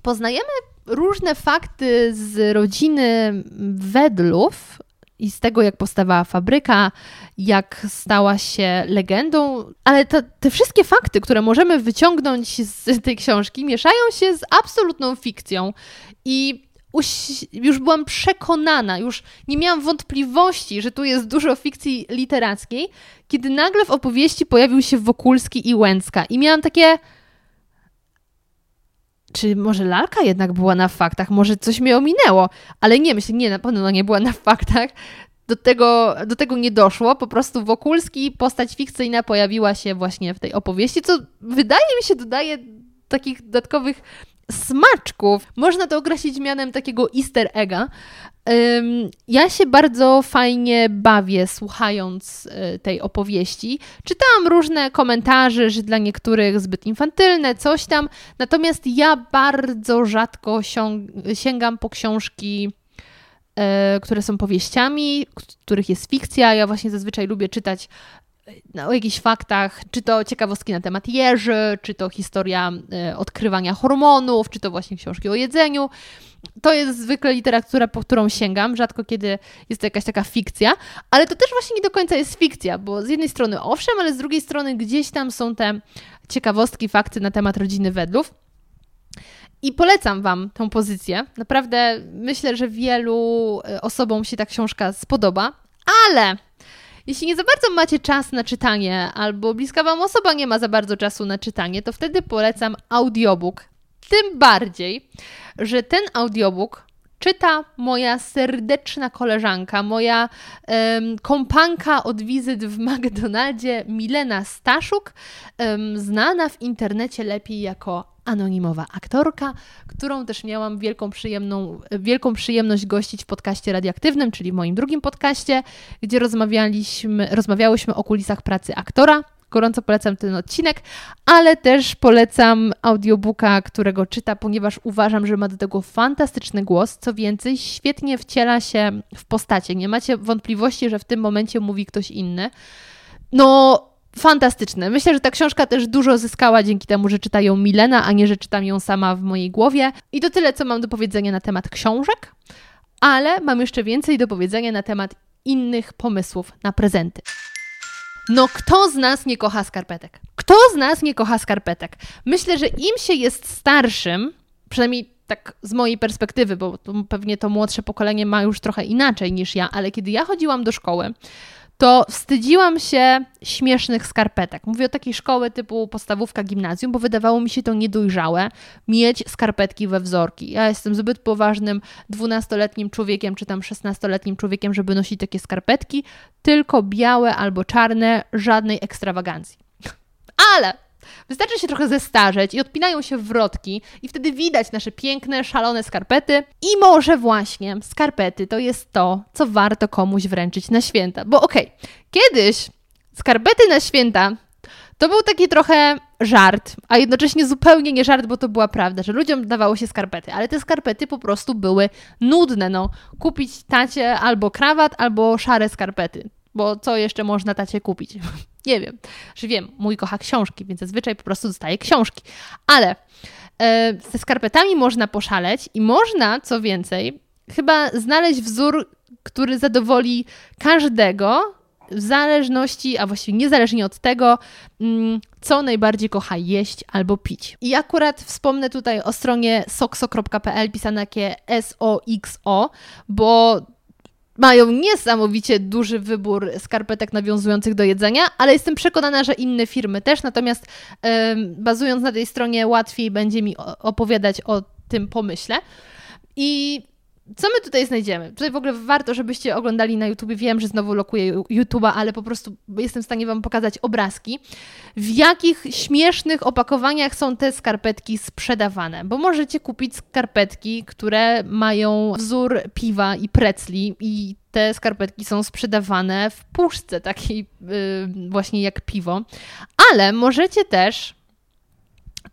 poznajemy różne fakty z rodziny Wedlów i z tego, jak powstawała fabryka, jak stała się legendą, ale te, te wszystkie fakty, które możemy wyciągnąć z tej książki, mieszają się z absolutną fikcją. I już byłam przekonana, już nie miałam wątpliwości, że tu jest dużo fikcji literackiej, kiedy nagle w opowieści pojawił się Wokulski i Łęcka. I miałam takie. Czy może lalka jednak była na faktach? Może coś mnie ominęło? Ale nie, myślę, nie, na pewno nie była na faktach. Do tego, do tego nie doszło. Po prostu Wokulski, postać fikcyjna, pojawiła się właśnie w tej opowieści, co wydaje mi się dodaje takich dodatkowych smaczków. Można to określić mianem takiego easter egga. Ja się bardzo fajnie bawię słuchając y, tej opowieści. Czytałam różne komentarze, że dla niektórych zbyt infantylne, coś tam. Natomiast ja bardzo rzadko sięgam po książki y, które są powieściami, których jest fikcja. Ja właśnie zazwyczaj lubię czytać o jakichś faktach, czy to ciekawostki na temat jeży, czy to historia e, odkrywania hormonów, czy to właśnie książki o jedzeniu. To jest zwykle literatura, po którą sięgam, rzadko kiedy jest to jakaś taka fikcja, ale to też właśnie nie do końca jest fikcja, bo z jednej strony owszem, ale z drugiej strony gdzieś tam są te ciekawostki, fakty na temat rodziny Wedlów. I polecam Wam tę pozycję. Naprawdę myślę, że wielu e, osobom się ta książka spodoba, ale jeśli nie za bardzo macie czas na czytanie, albo bliska Wam osoba nie ma za bardzo czasu na czytanie, to wtedy polecam audiobook. Tym bardziej, że ten audiobook czyta moja serdeczna koleżanka, moja um, kompanka od wizyt w McDonaldzie, Milena Staszuk, um, znana w internecie lepiej jako anonimowa aktorka, którą też miałam wielką, przyjemną, wielką przyjemność gościć w podcaście radioaktywnym, czyli w moim drugim podcaście, gdzie rozmawialiśmy, rozmawiałyśmy o kulisach pracy aktora. Gorąco polecam ten odcinek, ale też polecam audiobooka, którego czyta, ponieważ uważam, że ma do tego fantastyczny głos. Co więcej, świetnie wciela się w postacie. Nie macie wątpliwości, że w tym momencie mówi ktoś inny. No, fantastyczne. Myślę, że ta książka też dużo zyskała dzięki temu, że czyta ją Milena, a nie, że czytam ją sama w mojej głowie. I to tyle, co mam do powiedzenia na temat książek, ale mam jeszcze więcej do powiedzenia na temat innych pomysłów na prezenty. No, kto z nas nie kocha skarpetek? Kto z nas nie kocha skarpetek? Myślę, że im się jest starszym, przynajmniej tak z mojej perspektywy, bo pewnie to młodsze pokolenie ma już trochę inaczej niż ja, ale kiedy ja chodziłam do szkoły, to wstydziłam się śmiesznych skarpetek. Mówię o takiej szkoły typu podstawówka, gimnazjum, bo wydawało mi się to niedojrzałe mieć skarpetki we wzorki. Ja jestem zbyt poważnym dwunastoletnim człowiekiem, czy tam szesnastoletnim człowiekiem, żeby nosić takie skarpetki, tylko białe albo czarne, żadnej ekstrawagancji. Ale Wystarczy się trochę zestarzeć i odpinają się wrotki i wtedy widać nasze piękne, szalone skarpety i może właśnie skarpety to jest to, co warto komuś wręczyć na święta. Bo okej, okay, kiedyś skarpety na święta to był taki trochę żart, a jednocześnie zupełnie nie żart, bo to była prawda, że ludziom dawało się skarpety, ale te skarpety po prostu były nudne. No, kupić tacie albo krawat, albo szare skarpety bo co jeszcze można tacie kupić? nie wiem. Że wiem, mój kocha książki, więc zazwyczaj po prostu dostaje książki. Ale e, ze skarpetami można poszaleć i można, co więcej, chyba znaleźć wzór, który zadowoli każdego, w zależności, a właściwie niezależnie od tego, mm, co najbardziej kocha jeść albo pić. I akurat wspomnę tutaj o stronie sokso.pl pisane jakie S-O-X-O, bo mają niesamowicie duży wybór skarpetek nawiązujących do jedzenia, ale jestem przekonana, że inne firmy też. Natomiast bazując na tej stronie, łatwiej będzie mi opowiadać o tym pomyśle. I co my tutaj znajdziemy? Tutaj w ogóle warto, żebyście oglądali na YouTube. Wiem, że znowu lokuję YouTube'a, ale po prostu jestem w stanie Wam pokazać obrazki, w jakich śmiesznych opakowaniach są te skarpetki sprzedawane. Bo możecie kupić skarpetki, które mają wzór piwa i precli i te skarpetki są sprzedawane w puszce takiej yy, właśnie jak piwo. Ale możecie też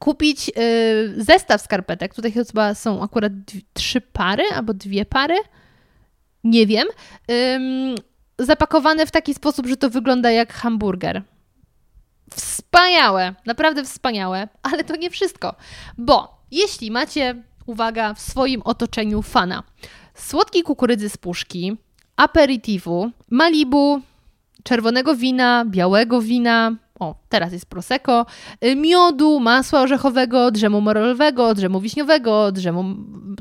kupić yy, zestaw skarpetek. Tutaj chyba są akurat trzy pary albo dwie pary. Nie wiem. Yy, zapakowane w taki sposób, że to wygląda jak hamburger. Wspaniałe, naprawdę wspaniałe, ale to nie wszystko, bo jeśli macie, uwaga, w swoim otoczeniu fana słodkiej kukurydzy z puszki, aperitivu, Malibu, czerwonego wina, białego wina, o, teraz jest prosecco, y, miodu, masła orzechowego, drzemu morolowego, drzemu wiśniowego, drzemu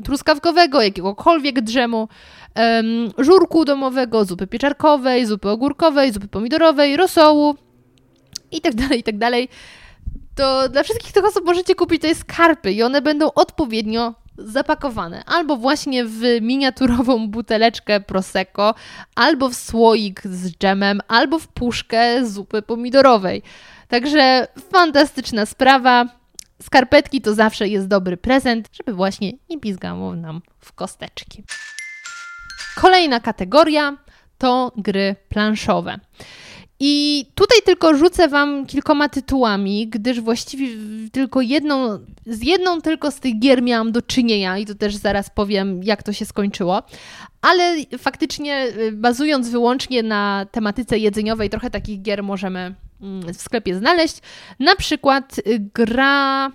truskawkowego, jakiegokolwiek drzemu, um, żurku domowego, zupy pieczarkowej, zupy ogórkowej, zupy pomidorowej, rosołu i tak dalej, i tak. To dla wszystkich tych osób możecie kupić te skarpy i one będą odpowiednio zapakowane albo właśnie w miniaturową buteleczkę Prosecco, albo w słoik z dżemem, albo w puszkę zupy pomidorowej. Także fantastyczna sprawa. Skarpetki to zawsze jest dobry prezent, żeby właśnie nie pizgało nam w kosteczki. Kolejna kategoria to gry planszowe. I tutaj tylko rzucę Wam kilkoma tytułami, gdyż właściwie tylko jedną, z jedną tylko z tych gier miałam do czynienia i to też zaraz powiem, jak to się skończyło. Ale faktycznie, y, bazując wyłącznie na tematyce jedzeniowej, trochę takich gier możemy mm, w sklepie znaleźć. Na przykład y, gra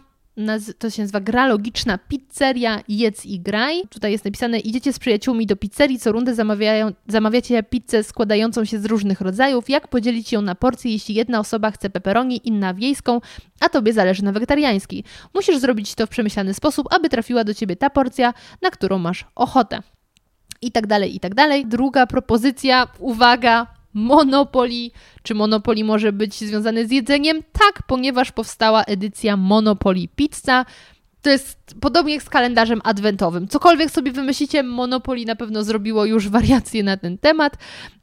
to się nazywa gra logiczna pizzeria jedz i graj. Tutaj jest napisane idziecie z przyjaciółmi do pizzerii, co rundę zamawiają, zamawiacie pizzę składającą się z różnych rodzajów. Jak podzielić ją na porcje, jeśli jedna osoba chce pepperoni, inna wiejską, a tobie zależy na wegetariańskiej. Musisz zrobić to w przemyślany sposób, aby trafiła do ciebie ta porcja, na którą masz ochotę. I tak dalej, i tak dalej. Druga propozycja, uwaga, Monopoly. Czy Monopoly może być związane z jedzeniem? Tak, ponieważ powstała edycja Monopoly Pizza. To jest podobnie jak z kalendarzem adwentowym. Cokolwiek sobie wymyślicie, Monopoly na pewno zrobiło już wariacje na ten temat.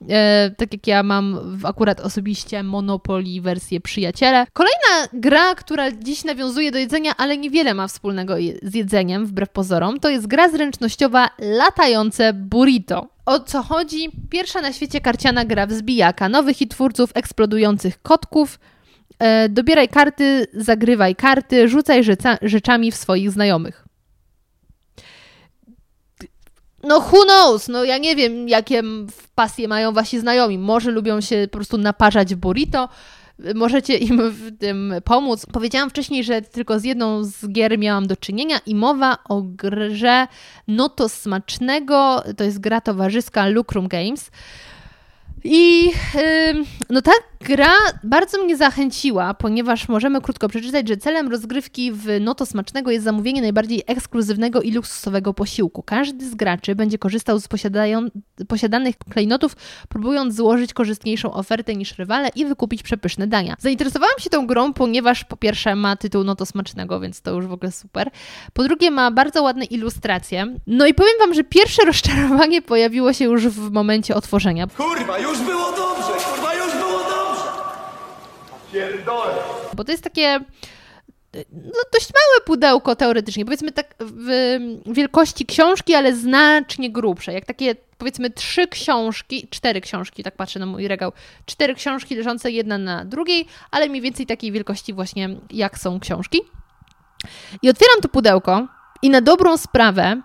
E, tak jak ja mam akurat osobiście Monopoly wersję przyjaciele. Kolejna gra, która dziś nawiązuje do jedzenia, ale niewiele ma wspólnego z jedzeniem, wbrew pozorom, to jest gra zręcznościowa Latające Burrito. O co chodzi? Pierwsza na świecie karciana gra wzbijaka, nowych i twórców eksplodujących kotków, E, dobieraj karty, zagrywaj karty, rzucaj rzeca, rzeczami w swoich znajomych. No who knows, no ja nie wiem, jakie pasje mają wasi znajomi. Może lubią się po prostu naparzać burrito, możecie im w tym pomóc. Powiedziałam wcześniej, że tylko z jedną z gier miałam do czynienia i mowa o grze Noto Smacznego, to jest gra towarzyska Lucrum Games. I no ta gra bardzo mnie zachęciła, ponieważ możemy krótko przeczytać, że celem rozgrywki w Noto Smacznego jest zamówienie najbardziej ekskluzywnego i luksusowego posiłku. Każdy z graczy będzie korzystał z posiadanych klejnotów, próbując złożyć korzystniejszą ofertę niż rywale i wykupić przepyszne dania. Zainteresowałam się tą grą, ponieważ po pierwsze ma tytuł Noto Smacznego, więc to już w ogóle super. Po drugie ma bardzo ładne ilustracje. No i powiem Wam, że pierwsze rozczarowanie pojawiło się już w momencie otworzenia. Kurwa, już było dobrze, kurwa, już było dobrze. Pierdolę. Bo to jest takie no, dość małe pudełko teoretycznie, powiedzmy tak w wielkości książki, ale znacznie grubsze, jak takie powiedzmy trzy książki, cztery książki, tak patrzę na mój regał, cztery książki leżące jedna na drugiej, ale mniej więcej takiej wielkości właśnie jak są książki. I otwieram to pudełko i na dobrą sprawę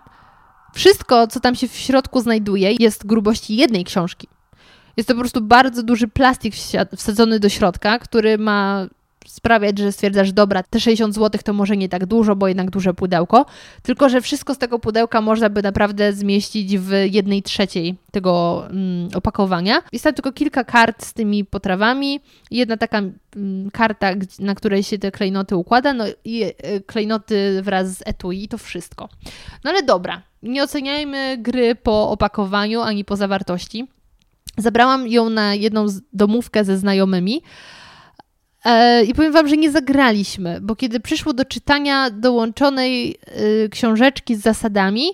wszystko, co tam się w środku znajduje, jest grubości jednej książki. Jest to po prostu bardzo duży plastik wsadzony do środka, który ma sprawiać, że stwierdzasz, dobra, te 60 zł to może nie tak dużo, bo jednak duże pudełko, tylko że wszystko z tego pudełka można by naprawdę zmieścić w jednej trzeciej tego mm, opakowania. Jest tam tylko kilka kart z tymi potrawami, jedna taka mm, karta, na której się te klejnoty układa, no i y, klejnoty wraz z etui i to wszystko. No ale dobra, nie oceniajmy gry po opakowaniu ani po zawartości. Zabrałam ją na jedną domówkę ze znajomymi. E, I powiem Wam, że nie zagraliśmy, bo kiedy przyszło do czytania dołączonej y, książeczki z zasadami,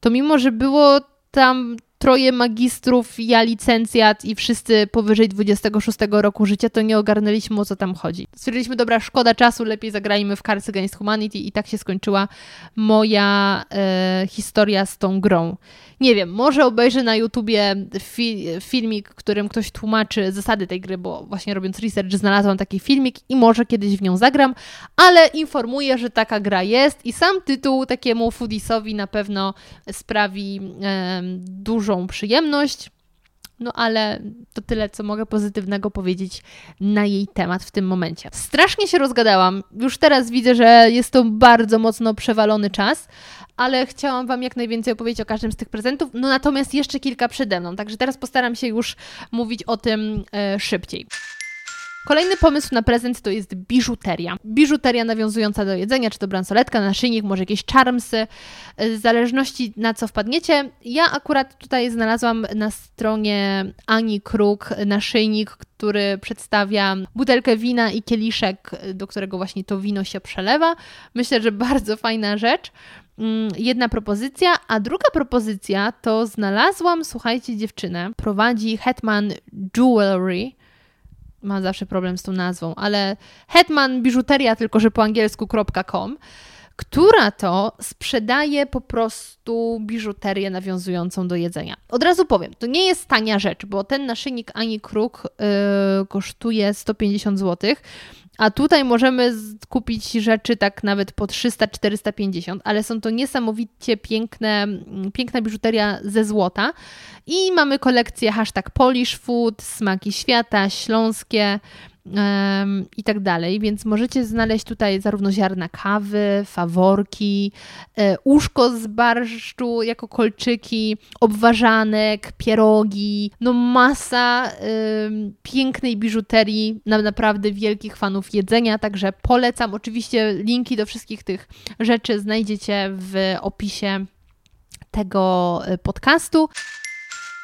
to mimo, że było tam troje magistrów, ja licencjat i wszyscy powyżej 26 roku życia, to nie ogarnęliśmy o co tam chodzi. Stwierdziliśmy, dobra, szkoda czasu, lepiej zagrajmy w Cards Against Humanity i tak się skończyła moja e, historia z tą grą. Nie wiem, może obejrzę na YouTubie fi filmik, którym ktoś tłumaczy zasady tej gry, bo właśnie robiąc research znalazłam taki filmik i może kiedyś w nią zagram, ale informuję, że taka gra jest i sam tytuł takiemu foodisowi na pewno sprawi e, dużą przyjemność. No ale to tyle, co mogę pozytywnego powiedzieć na jej temat w tym momencie. Strasznie się rozgadałam. Już teraz widzę, że jest to bardzo mocno przewalony czas, ale chciałam Wam jak najwięcej opowiedzieć o każdym z tych prezentów. No natomiast jeszcze kilka przede mną, także teraz postaram się już mówić o tym e, szybciej. Kolejny pomysł na prezent to jest biżuteria. Biżuteria nawiązująca do jedzenia, czy to bransoletka, naszyjnik, może jakieś charmsy, w zależności na co wpadniecie. Ja akurat tutaj znalazłam na stronie Ani Kruk naszyjnik, który przedstawia butelkę wina i kieliszek, do którego właśnie to wino się przelewa. Myślę, że bardzo fajna rzecz jedna propozycja, a druga propozycja to znalazłam, słuchajcie, dziewczynę, prowadzi Hetman Jewelry. Mam zawsze problem z tą nazwą, ale Hetman Biżuteria, tylko że po angielsku.com, która to sprzedaje po prostu biżuterię nawiązującą do jedzenia. Od razu powiem, to nie jest tania rzecz, bo ten naszyjnik Ani Kruk yy, kosztuje 150 zł, a tutaj możemy kupić rzeczy tak nawet po 300-450, ale są to niesamowicie piękne, piękna biżuteria ze złota. I mamy kolekcję hashtag Polish Food, smaki świata, śląskie, i tak dalej, więc możecie znaleźć tutaj zarówno ziarna kawy, faworki, e, uszko z barszczu jako kolczyki, obwarzanek, pierogi, no masa pięknej biżuterii, na naprawdę wielkich fanów jedzenia, także polecam. Oczywiście linki do wszystkich tych rzeczy znajdziecie w opisie tego e, podcastu.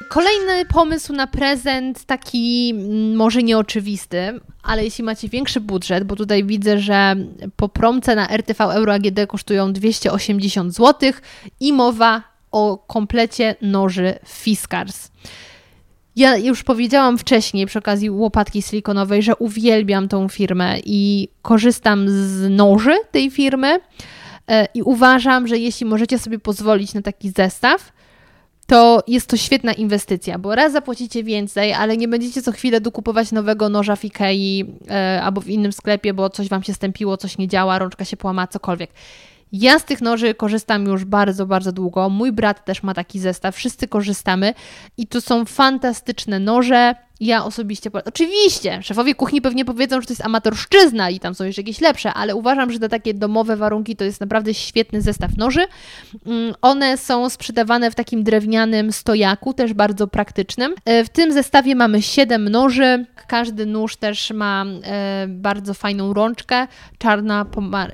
Kolejny pomysł na prezent, taki mm, może nieoczywisty, ale jeśli macie większy budżet, bo tutaj widzę, że po promce na RTV Euro AGD kosztują 280 zł i mowa o komplecie noży Fiskars. Ja już powiedziałam wcześniej przy okazji łopatki silikonowej, że uwielbiam tą firmę i korzystam z noży tej firmy e, i uważam, że jeśli możecie sobie pozwolić na taki zestaw, to jest to świetna inwestycja, bo raz zapłacicie więcej, ale nie będziecie co chwilę dokupować nowego noża w Ikei e, albo w innym sklepie, bo coś Wam się stępiło, coś nie działa, rączka się połamała, cokolwiek. Ja z tych noży korzystam już bardzo, bardzo długo. Mój brat też ma taki zestaw, wszyscy korzystamy. I to są fantastyczne noże ja osobiście, oczywiście, szefowie kuchni pewnie powiedzą, że to jest amatorszczyzna i tam są jeszcze jakieś lepsze, ale uważam, że te takie domowe warunki to jest naprawdę świetny zestaw noży. Mm, one są sprzedawane w takim drewnianym stojaku, też bardzo praktycznym. E, w tym zestawie mamy 7 noży. Każdy nóż też ma e, bardzo fajną rączkę, czarna,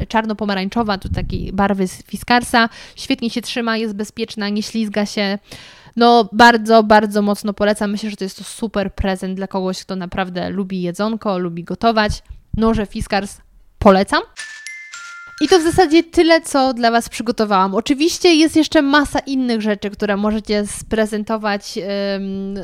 czarno-pomarańczowa, tu takiej barwy Fiskarsa. Świetnie się trzyma, jest bezpieczna, nie ślizga się. No, bardzo, bardzo mocno polecam. Myślę, że to jest to super prezent dla kogoś, kto naprawdę lubi jedzonko, lubi gotować. Noże Fiskars polecam. I to w zasadzie tyle, co dla Was przygotowałam. Oczywiście jest jeszcze masa innych rzeczy, które możecie sprezentować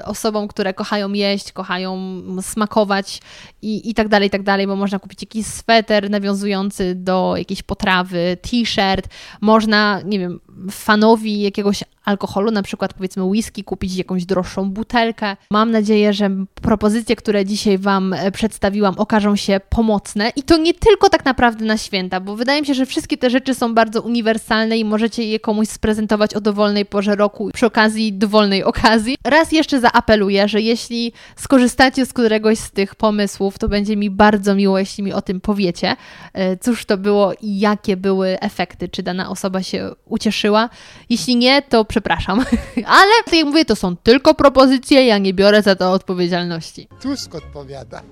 osobom, które kochają jeść, kochają smakować i, i tak dalej, i tak dalej, bo można kupić jakiś sweter nawiązujący do jakiejś potrawy, t-shirt, można, nie wiem, fanowi jakiegoś alkoholu, na przykład powiedzmy whisky, kupić jakąś droższą butelkę. Mam nadzieję, że propozycje, które dzisiaj Wam e, przedstawiłam, okażą się pomocne i to nie tylko tak naprawdę na święta, bo wydaje mi się, że wszystkie te rzeczy są bardzo uniwersalne i możecie je komuś sprezentować o dowolnej porze roku przy okazji dowolnej okazji. Raz jeszcze zaapeluję, że jeśli skorzystacie z któregoś z tych pomysłów, to będzie mi bardzo miło, jeśli mi o tym powiecie, e, cóż to było i jakie były efekty, czy dana osoba się ucieszyła. Jeśli nie, to przepraszam. Ale tak jak mówię, to są tylko propozycje, ja nie biorę za to odpowiedzialności. Tusk odpowiada.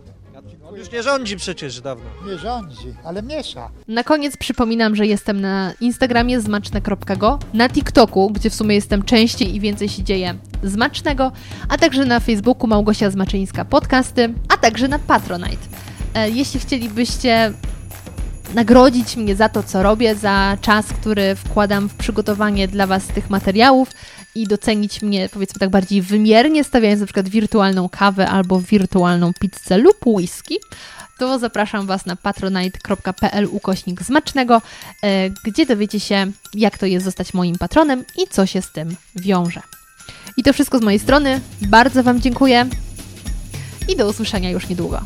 On już nie rządzi przecież dawno. Nie rządzi, ale miesza. Na koniec przypominam, że jestem na Instagramie zmaczne.go, na TikToku, gdzie w sumie jestem częściej i więcej się dzieje zmacznego, a także na Facebooku Małgosia Zmaczyńska Podcasty, a także na Patronite. E, jeśli chcielibyście nagrodzić mnie za to, co robię, za czas, który wkładam w przygotowanie dla Was tych materiałów i docenić mnie, powiedzmy tak bardziej wymiernie, stawiając na przykład wirtualną kawę albo wirtualną pizzę lub whisky, to zapraszam Was na patronite.pl ukośnik smacznego, e, gdzie dowiecie się, jak to jest zostać moim patronem i co się z tym wiąże. I to wszystko z mojej strony. Bardzo Wam dziękuję i do usłyszenia już niedługo.